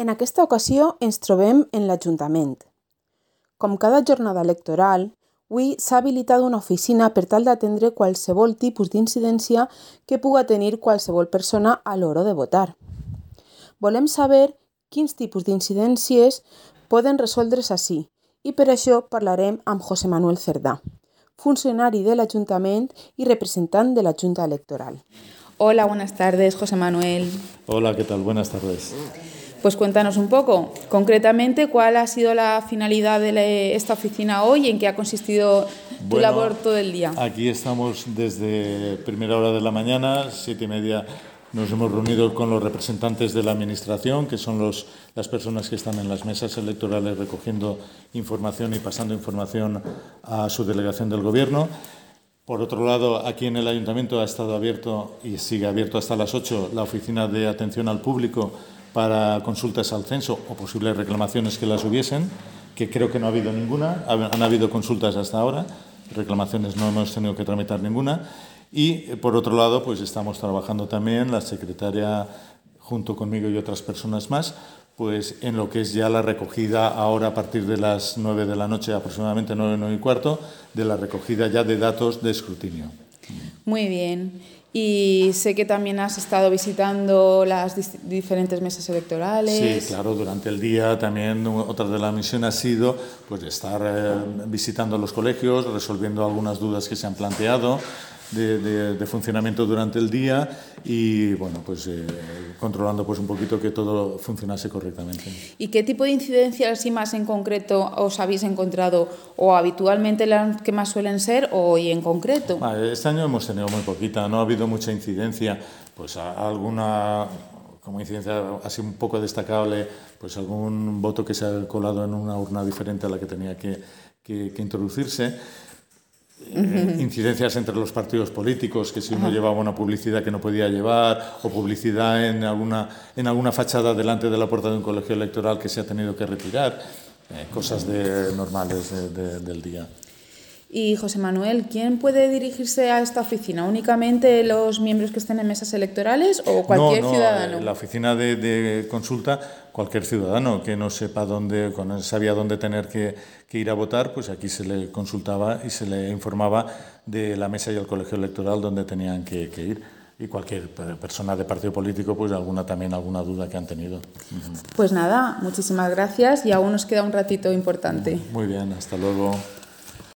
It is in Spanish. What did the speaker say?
En aquesta ocasió ens trobem en l'Ajuntament. Com cada jornada electoral, avui s'ha habilitat una oficina per tal d'atendre qualsevol tipus d'incidència que puga tenir qualsevol persona a l'hora de votar. Volem saber quins tipus d'incidències poden resoldre's així i per això parlarem amb José Manuel Cerdà, funcionari de l'Ajuntament i representant de la Junta Electoral. Hola, buenas tardes, José Manuel. Hola, ¿qué tal? Buenas tardes. Pues cuéntanos un poco, concretamente, cuál ha sido la finalidad de esta oficina hoy y en qué ha consistido tu Bueno, labor todo el día. Aquí estamos desde primera hora de la mañana, siete y media. Nos hemos reunido con los representantes de la Administración, que son los, las personas que están en las mesas electorales recogiendo información y pasando información a su delegación del Gobierno. Por otro lado, aquí en el Ayuntamiento ha estado abierto y sigue abierto hasta las 8 la oficina de atención al público para consultas al censo o posibles reclamaciones que las hubiesen, que creo que no ha habido ninguna. Ha- Han habido consultas hasta ahora, reclamaciones no hemos tenido que tramitar ninguna. Y eh, por otro lado, pues estamos trabajando también la secretaria junto conmigo y otras personas más, pues en lo que es ya la recogida ahora a partir de las 9 de la noche, aproximadamente 9, 9 y cuarto, de la recogida ya de datos de escrutinio. Muy bien. Y sé que también has estado visitando las diferentes mesas electorales. Sí, claro, durante el día también otra de la misión ha sido pues estar eh, visitando los colegios, resolviendo algunas dudas que se han planteado de, de- de funcionamiento durante el día y bueno, pues eh, controlando pues un poquito que todo funcionase correctamente. ¿Y qué tipo de incidencias y más en concreto os habéis encontrado o habitualmente las que más suelen ser o hoy en concreto? Ah, Este año hemos tenido muy poquita, no ha habido mucha incidencia, pues a- alguna como incidencia así un poco destacable, pues algún voto que se ha colado en una urna diferente a la que tenía que, que- que introducirse. Eh, incidencias entre los partidos políticos, que si uno llevaba una publicidad que no podía llevar, o publicidad en alguna, en alguna fachada delante de la puerta de un colegio electoral que se ha tenido que retirar, eh, cosas de, normales de- de- del día. Y José Manuel, ¿quién puede dirigirse a esta oficina? ¿Únicamente los miembros que estén en mesas electorales o cualquier no, no, ciudadano? eh, La oficina de, de consulta, cualquier ciudadano que no sepa dónde, no sabía dónde tener que, que ir a votar, pues aquí se le consultaba y se le informaba de la mesa y el colegio electoral donde tenían que, que ir. Y cualquier per- persona de partido político, pues alguna también alguna duda que han tenido. Pues nada, muchísimas gracias y aún nos queda un ratito importante. Muy bien, hasta luego.